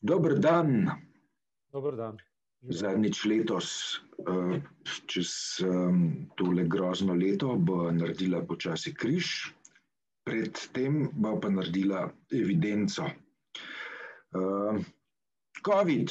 Dober dan. Dober dan. Zadnjič letos, eh, čez tole grozno leto, bo naredila počasi križ, predtem bo pa naredila evidenco. COVID.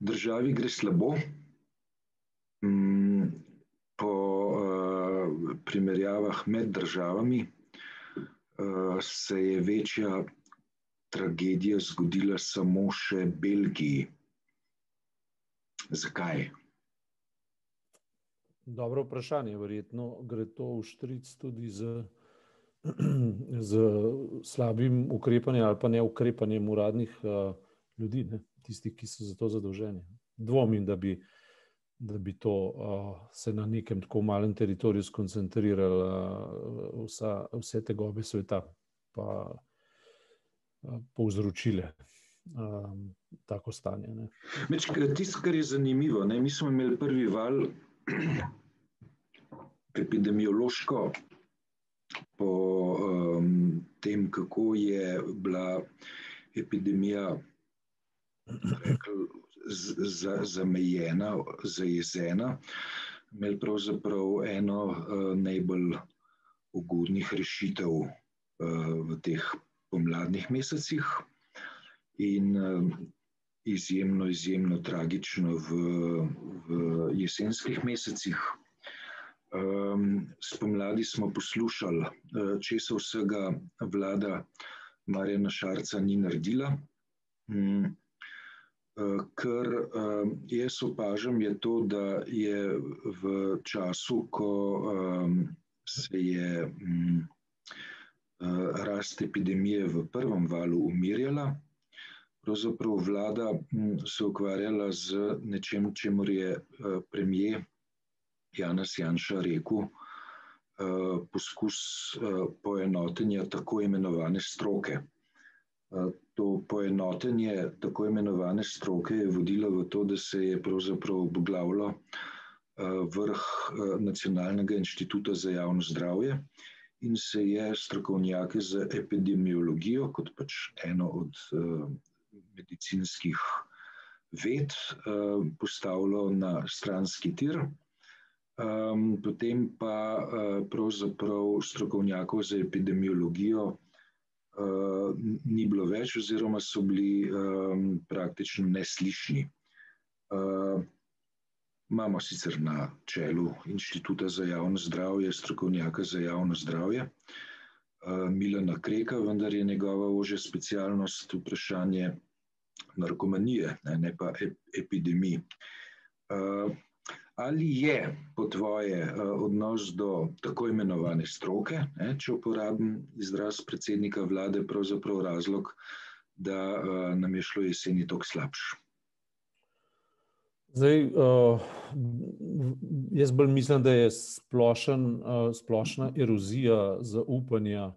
Državi gre slabo. Mm, po primerjavah med državami se je večja tragedija zgodila samo še Belgiji. Zakaj? Dobro vprašanje, verjetno gre to v štric tudi z, z slabim ukrepanjem ali pa ne ukrepanjem uradnih uh, ljudi, ne? tistih, ki so za to zadolženi. Dvomim, da bi, da bi to uh, se na nekem tako malem teritoriju skoncentriralo uh, vsa, vse te gobe sveta, pa uh, povzročile. Um, tako stanje. Tisto, kar je zanimivo, ne? mi smo imeli prvi val epidemiološko, po um, tem, kako je bila epidemija rekel, zamejena, zajezena, imeli pravzaprav eno uh, najbolj ugodnih rešitev uh, v teh pomladnih mesecih. In uh, izjemno, izjemno tragično v, v jesenskih mesecih. Um, spomladi smo poslušali, če se vsega vlada Marjana Šarca ni naredila. Um, kar um, jaz opažam, je to, da je v času, ko um, se je um, rast epidemije v prvem valu umirjala, pravzaprav vlada se ukvarjala z nečem, čemu je premijer Janes Janša rekel, poskus poenotenja tako imenovane stroke. To poenotenje tako imenovane stroke je vodilo v to, da se je pravzaprav obglavilo vrh Nacionalnega inštituta za javno zdravje in se je strokovnjake za epidemiologijo kot pač eno od medicinskih ved postavilo na stranski tir, um, potem pa pravzaprav strokovnjakov za epidemiologijo uh, ni bilo več, oziroma so bili um, praktično neslišni. Uh, imamo sicer na čelu Inštituta za javno zdravje strokovnjaka za javno zdravje. Milana Kreka, vendar je njegova ožja specialnost vprašanje narkomanije, ne, ne pa epidemij. Uh, ali je po tvoje uh, odnos do tako imenovane stroke, ne, če uporabim izraz predsednika vlade, pravzaprav razlog, da uh, nam je šlo jeseni tako slabše? Zdaj, uh, jaz bolj mislim, da je splošen, uh, splošna erozija zaupanja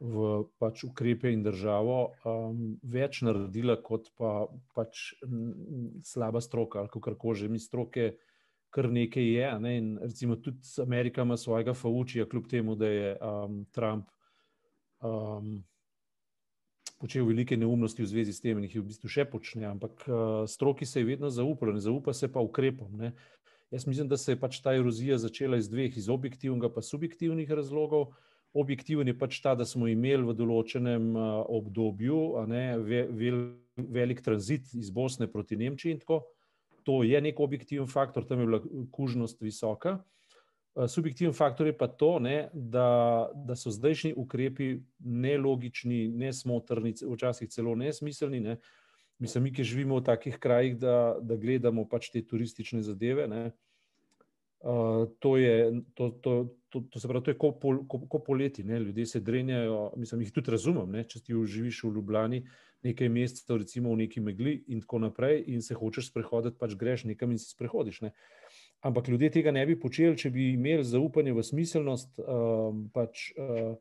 v pač ukrepe in državo um, več naredila, kot pa pač slaba stroka ali kako že mi stroke. Kar nekaj je, ne? in recimo tudi Amerika ima svojega Faučija, kljub temu, da je um, Trump um, počel velike neumnosti v zvezi s tem in jih v bistvu še počne, ampak uh, stroki se je vedno zaupalo, ne zaupa se pa ukrepom. Ne? Jaz mislim, da se je pač ta erozija začela iz dveh, iz objektivnega pa subjektivnih razlogov objektiven je pač ta, da smo imeli v določenem obdobju ne, vel, velik tranzit iz Bosne proti Nemčiji in tako. To je nek objektiven faktor, tam je bila kužnost visoka. Subjektiven faktor je pa to, ne, da, da so zdajšnji ukrepi nelogični, nesmotrni, včasih celo nesmiselni. Ne. Mislim, mi, ki živimo v takih krajih, da, da gledamo pač te turistične zadeve. Ne, uh, to, je, to, to, to, to se pravi, to je kot pol, ko, ko poleti, ne? ljudje se drenjajo. Mislim, jih tudi razumem, ne? če ti živiš v Ljubljani nekaj mesecev, recimo v neki megli in tako naprej, in se hočeš sprehoditi, pač greš nekam in se sprehodiš. Ne? Ampak ljudje tega ne bi počeli, če bi imeli zaupanje v smiselnost um, pač, uh,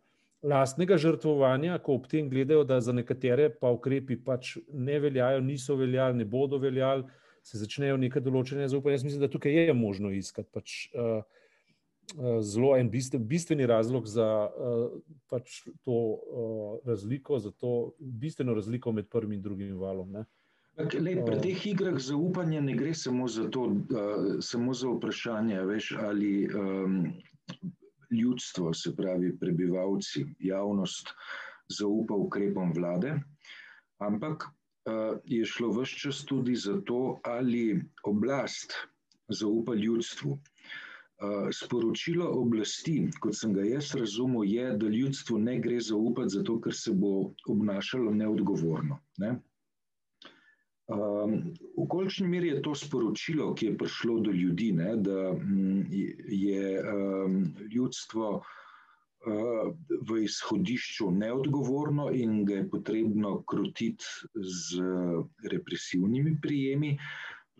lastnega žrtvovanja, ko ob tem gledajo, da za nekatere pa ukrepi pač ne veljajo, niso veljali, ne bodo veljali, se začnejo neke določene zaupanje. Jaz mislim, da tukaj je možno iskati. Pač, uh, zelo en bistven, bistveni razlog za pač to razliko, za to bistveno razliko med prvim in drugim valom. Ne. Lej, pri teh igrah zaupanja ne gre samo za, to, uh, samo za vprašanje, veš, ali um, ljudstvo, se pravi prebivalci, javnost zaupa ukrepom vlade, ampak uh, je šlo vse čas tudi za to, ali oblast zaupa ljudstvu. Uh, sporočilo oblasti, kot sem ga jaz razumel, je, da ljudstvu ne gre zaupati, zato ker se bo obnašalo neodgovorno. Ne? Um, v kolikšni meri je to sporočilo, ki je prišlo do ljudi, ne, da m, je um, ljudstvo uh, v izhodišču neodgovorno in ga je potrebno krotiti z represivnimi prijemi,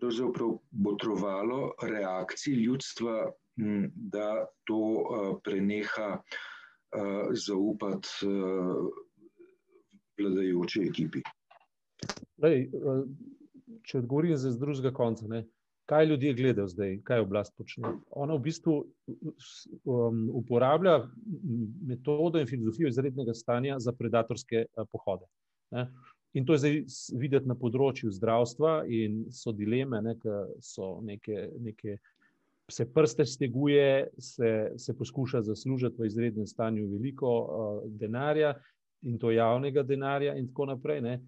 pravzaprav botrovalo reakciji ljudstva, da to uh, preneha zaupati vladajoči ekipi. Lej, eh, če odgovorim z drugega konca, ne, kaj ljudje gledajo zdaj, kaj oblast počne. Ona v bistvu um, uporablja metodo in filozofijo izrednega stanja za predatorske uh, pohode. Ne. In to je zdaj videti na področju zdravstva, in so dileme, ne, so neke, neke, se prste steguje, se, se poskuša zaslužiti v izrednem stanju veliko uh, denarja, in to javnega denarja, in tako naprej. Ne.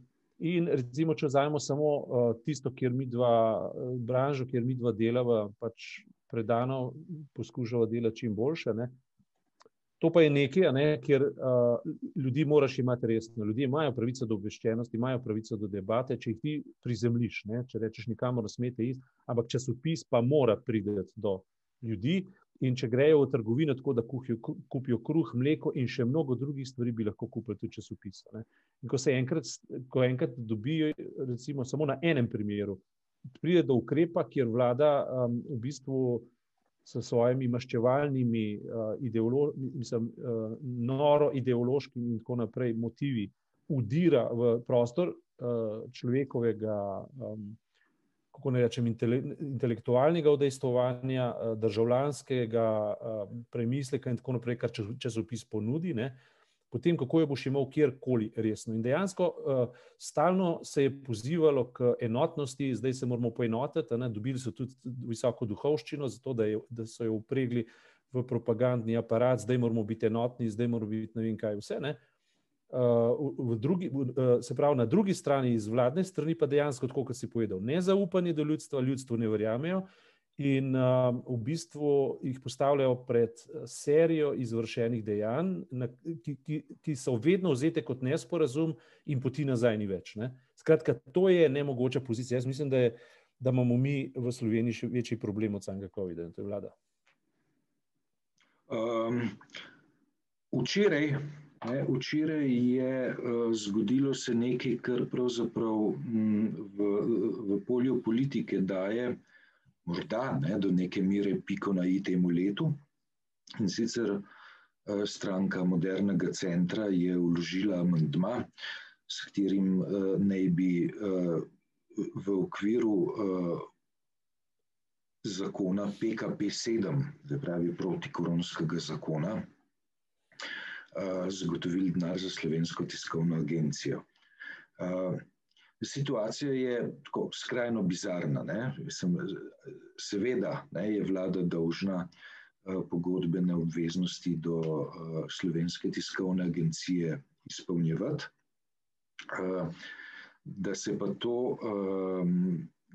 In recimo, če vzamemo samo uh, tisto, kjer mi dva, uh, branžo, kjer mi dva delava, pač predano poskušamo delati čim boljše. Ne? To pa je nekaj, ne, kjer uh, ljudi moraš imeti resno. Ljudje imajo pravico do obveščenosti, imajo pravico do debate, če jih ti prizemliš, ne? če rečeš, nikamor ne smete iti, ampak časopis pa mora priti do ljudi. In če grejo v trgovino, tako da kuhijo, kupijo kruh, mleko in še mnogo drugih stvari, bi lahko kupili tudi časopise. In ko se enkrat, ko enkrat dobijo, recimo, samo na enem primeru, pride do ukrepa, kjer vlada um, v bistvu s svojimi maščevalnimi, uh, ideolo, mislim, uh, noro ideološkimi in tako naprej motivi udira v prostor uh, človekovega. Um, kako ne rečem, intelektualnega udejstvovanja, eh, državljanskega eh, premisleka in tako naprej, kar časopis ponudi. Ne? Potem, kako jo boš imel kjerkoli resno. In dejansko uh, stalno se je pozivalo k enotnosti, zdaj se moramo poenotiti. Ne? Dobili so tudi visoko duhovščino, zato da, je, da so jo upregli v propagandni aparat, zdaj moramo biti enotni, zdaj moramo biti ne vem kaj vse. Ne? V drugi, se pravi, na drugi strani, iz vladne strani, pa dejansko, kot si povedal, nezaupanje do ljudstva, ljudstvo ne verjamejo in v bistvu jih postavljajo pred serijo izvršenih dejanj, ki, ki, ki so vedno vzete kot nesporazum in poti nazaj ni več. Ne? Skratka, to je nemogoča pozicija. Jaz mislim, da, je, da imamo mi v Sloveniji še večji problem od samega COVID-a in to je vlada. Um, včeraj Ne, včeraj je uh, zgodilo se nekaj, kar pravzaprav m, v, v polju politike daje morda ne, do neke mere piko na i temu letu. In sicer uh, stranka modernega centra je vložila amandma, s katerim uh, naj bi v okviru zakona PKP-7, se pravi protikoronskega zakona, zagotovili denar za slovensko tiskovno agencijo. Situacija je tako skrajno bizarna. Ne? Seveda ne, je vlada dolžna pogodbene obveznosti do slovenske tiskovne agencije izpolnjevati. Da se pa to,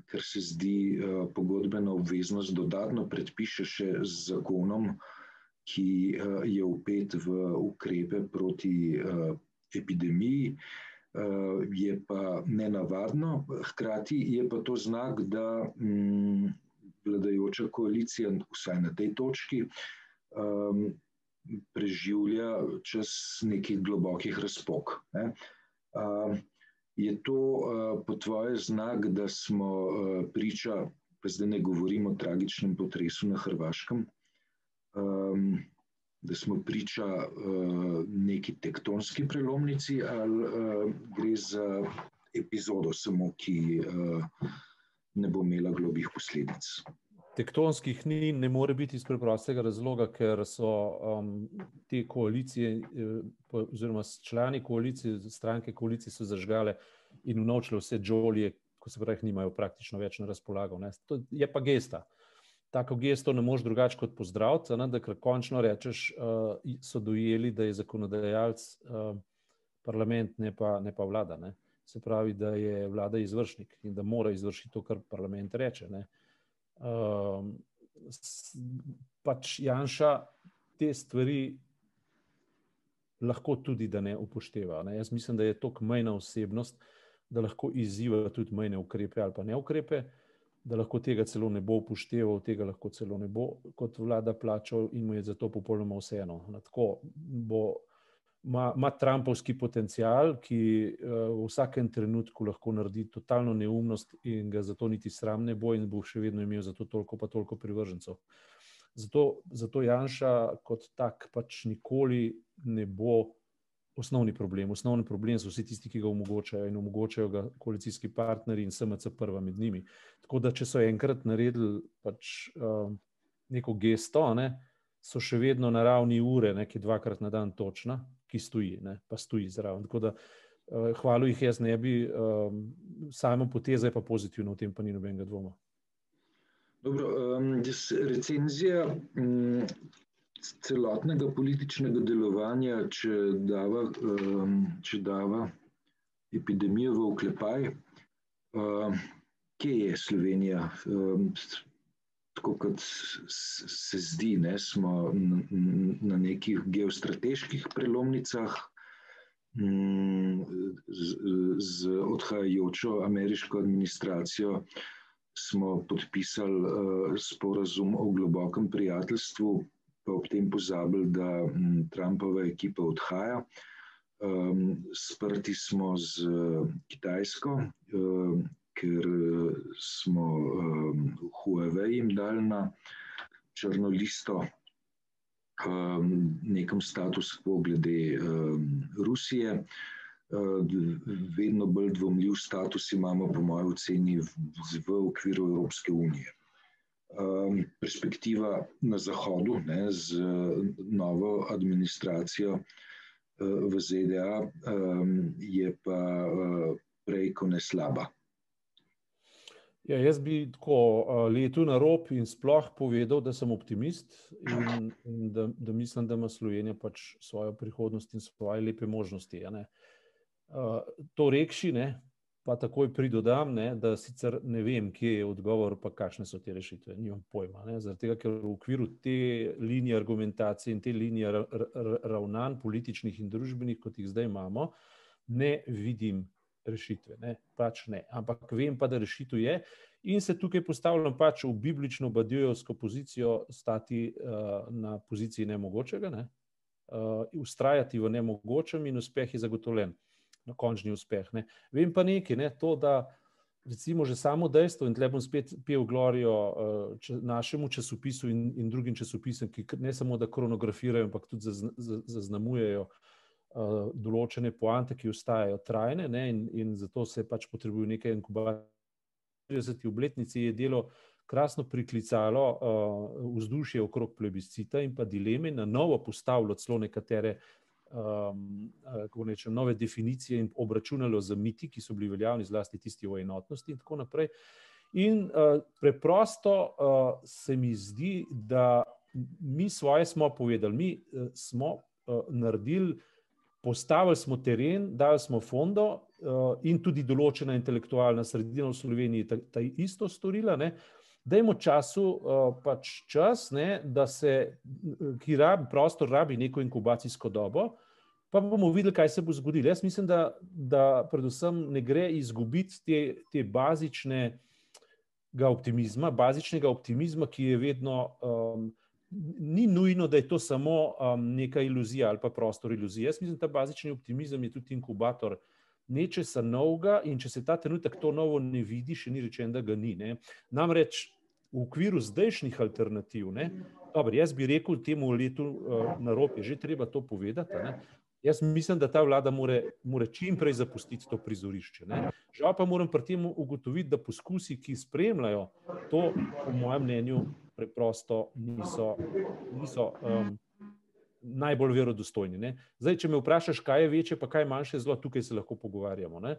kar se zdi pogodbena obveznost, dodatno predpiše še z zakonom, ki uh, je upet v ukrepe proti uh, epidemiji, uh, je pa nenavadno. Hkrati je pa to znak, da um, vladajoča koalicija, vsaj na tej točki, um, preživlja čas nekih globokih razpok. Ne? Uh, je to po tvoje znak, da smo priča, pa zdaj ne govorimo o tragičnem potresu na Hrvaškem, um, da smo priča uh, neki tektonski prelomnici, ali uh, gre za epizodo, samo ki uh, ne bo imela globih posledic. tektonskih ni, ne more biti iz preprostega razloga, ker so um, te koalicije, oziroma člani koalicije, stranke koalicije, so zažgale in unovčile vse džolje, ko se pravi, nimajo praktično več na razpolago. Ne. To je pa gesta. Tako gesto ne moš drugače kot pozdraviti, da kar končno rečeš, uh, so dojeli, da je zakonodajalec uh, parlament, ne pa, ne pa vlada. Ne. Se pravi, da je vlada izvršnik in da mora izvršiti to, kar parlament reče. Ne. Um, pač Janša te stvari lahko tudi da ne upošteva. Ne. Jaz mislim, da je to majhna osebnost, da lahko izziva tudi majhne ukrepe ali pa ne ukrepe, da lahko tega celo ne bo upošteval, tega lahko celo ne bo kot vlada plačal in mu je zato popolnoma vseeno. Tako bo ima Trumpovski potencial, ki uh, v vsakem trenutku lahko naredi totalno neumnost in ga zato niti sram ne bo, in bo še vedno imel za to toliko, pa toliko privržencev. Zato, zato Janša kot tak pač nikoli ne bo osnovni problem. Osnovni problem so vsi tisti, ki ga omogočajo in omogočajo ga koalicijski partnerji in SMC prva med njimi. Tako da, če so enkrat naredili pač, uh, neko gesto, ne, so še vedno na ravni ure, nekaj dvakrat na dan točna, ki stoji, ne, pa stoji zraven. Tako da, uh, hvala jih jaz ne bi, um, samo poteza je pa pozitivna, v tem pa ni nobenega dvoma. Dobro, um, recenzija um, celotnega političnega delovanja, če dava, um, če dava epidemijo v oklepaj, um, kje je Slovenija? Um, tako kot se zdi, ne, smo na nekih geostrateških prelomnicah. Mm, z, z odhajajočo ameriško administracijo smo podpisali uh, sporazum o globokem prijateljstvu, pa ob tem pozabili, da um, Trumpova ekipa odhaja. Um, sprti smo z Kitajsko, um, ker smo um, Huawei jim dali na črno listo um, nekem status quo glede um, Rusije. Uh, vedno bolj dvomljiv status imamo, po mojem oceni, v, v okviru Evropske unije. Um, perspektiva na Zahodu, ne, z novo administracijo uh, v ZDA, um, je pa uh, prej kot ne slaba. Ja, jaz bi tako letel na rob in sploh povedal, da sem optimist in, in da, da mislim, da ima Slovenija pač svojo prihodnost in svoje lepe možnosti. Uh, to rekši, ne, pa takoj pridodam, ne, da sicer ne vem, kje je odgovor, pa kakšne so te rešitve. Nimam pojma. Zaradi tega, ker v okviru te linije argumentacije in te linije ravnanj, političnih in družbenih, kot jih zdaj imamo, ne vidim rešitve. Ne? Pač ne. Ampak vem pa, da rešitev je. In se tukaj postavljam pač v biblično badjojevsko pozicijo, stati uh, na poziciji nemogočega, ne? uh, ustrajati v nemogočem in uspeh je zagotovljen, na končni uspeh. Ne? Vem pa nekaj, ne? to, da recimo že samo dejstvo in tle bom spet pel glorijo uh, če, našemu časopisu in, in drugim časopisom, ki ne samo da kronografirajo, ampak tudi zaznamujejo. Zaz, uh, določene poante, ki ostajajo trajne, ne, in, in zato se pač potrebuje nekaj inkubatorjev. V 30. obletnici je delo krasno priklicalo uh, vzdušje okrog plebiscita in pa dileme, na novo postavilo celo nekatere um, nečem, nove definicije in obračunalo z miti, ki so bili veljavni, zlasti tisti o enotnosti in tako naprej. In uh, preprosto uh, se mi zdi, da mi svoje smo povedali, mi uh, smo uh, naredili postavili smo teren, dali smo fondo uh, in tudi določena intelektualna sredina v Sloveniji ta, ta isto storila. Ne. Dajmo času uh, pač čas, ne, da se, ki rabi prostor, rabi neko inkubacijsko dobo, pa bomo videli, kaj se bo zgodilo. Jaz mislim, da, da predvsem ne gre izgubiti te, te bazične optimizma, bazičnega optimizma, ki je vedno um, ni nujno, da je to samo um, neka iluzija ali pa prostor iluzije. Jaz mislim, da ta bazični optimizem je tudi inkubator nečesa novega in če se ta trenutek to novo ne vidi, še ni rečeno, da ga ni. Ne. Namreč v okviru zdajšnjih alternativ, ne, dobro, jaz bi rekel temu letu uh, na rob, je že treba to povedati. Ne. Jaz mislim, da ta vlada mora čim prej zapustiti to prizorišče. Ne. Žal pa moram pri tem ugotoviti, da poskusi, ki spremljajo to, po mojem mnenju, preprosto niso, niso um, najbolj verodostojni. Ne. Zdaj, če me vprašaš, kaj je večje, pa kaj je manjše zlo, tukaj se lahko pogovarjamo. Ne.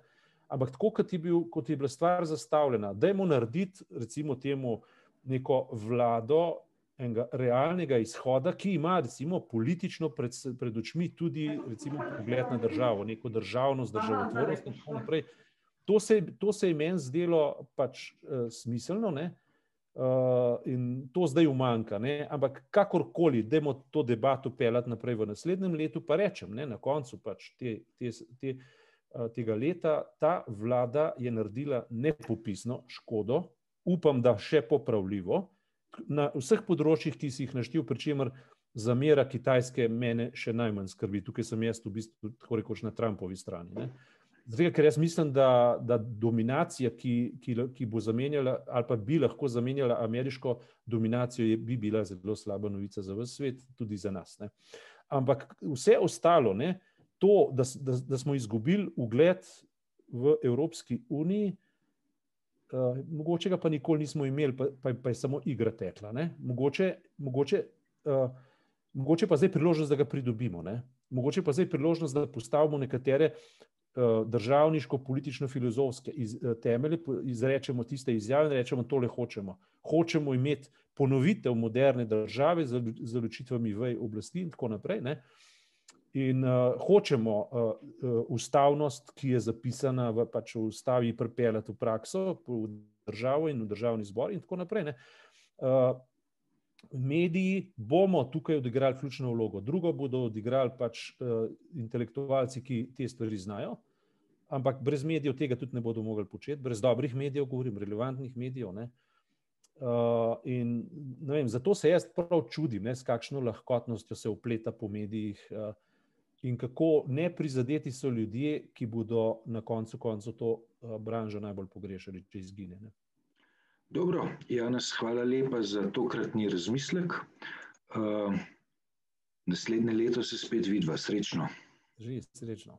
Ampak tako, kot je, bil, kot je bila stvar zastavljena, da je mu narediti, recimo, temu neko vlado, enega realnega izhoda, ki ima recimo, politično pred, pred očmi tudi recimo, pogled na državo, neko državnost, državotvornost in tako naprej. To se, to se je meni zdelo pač uh, smiselno ne? Uh, in to zdaj umanka. Ne? Ampak kakorkoli, da bomo to debato pelati naprej v naslednjem letu, pa rečem, ne? na koncu pač te, te, te, uh, tega leta ta vlada je naredila nepopisno škodo, upam, da še popravljivo na vseh področjih, ki si jih naštel, pri čemer zamera Kitajske mene še najmanj skrbi. Tukaj sem jaz v bistvu tako rekoč na Trumpovi strani. Ne. Zdaj, ker jaz mislim, da, da dominacija, ki, ki, ki bo zamenjala ali pa bi lahko zamenjala ameriško dominacijo, je, bi bila zelo slaba novica za vse svet, tudi za nas. Ne. Ampak vse ostalo, ne, to, da, da, da smo izgubili ugled v Evropski uniji, Uh, mogoče ga pa nikoli nismo imeli, pa, pa, pa je samo igra tekla. Mogoče, mogoče, uh, mogoče pa zdaj priložnost, da ga pridobimo. Ne? Mogoče pa zdaj priložnost, da postavimo nekatere uh, državniško-politično-filozofske iz, uh, temelje, izrečemo tiste izjave in rečemo, tole hočemo. Hočemo imeti ponovitev moderne države z ločitvami v oblasti in tako naprej. Ne? In uh, hočemo uh, uh, ustavnost, ki je zapisana v, pač v ustavi, pripeljati v prakso, v državo in v državni zbor, in tako naprej. Uh, mediji bomo tukaj odigrali ključno vlogo, drugo bodo odigrali pač uh, intelektualci, ki te stvari znajo, ampak brez medijev tega tudi ne bodo mogli početi, brez dobrih medijev, govorim, relevantnih medijev. Uh, in, vem, zato se jaz prav čudim, ne, s kakšno lahkotnostjo se upleta po medijih. Uh, in kako ne prizadeti so ljudje, ki bodo na koncu koncev to uh, branžo najbolj pogrešali, če izgine. Ne? Dobro, Janes, hvala lepa za tokratni razmislek. Uh, naslednje leto se spet vidva, srečno. Že srečno.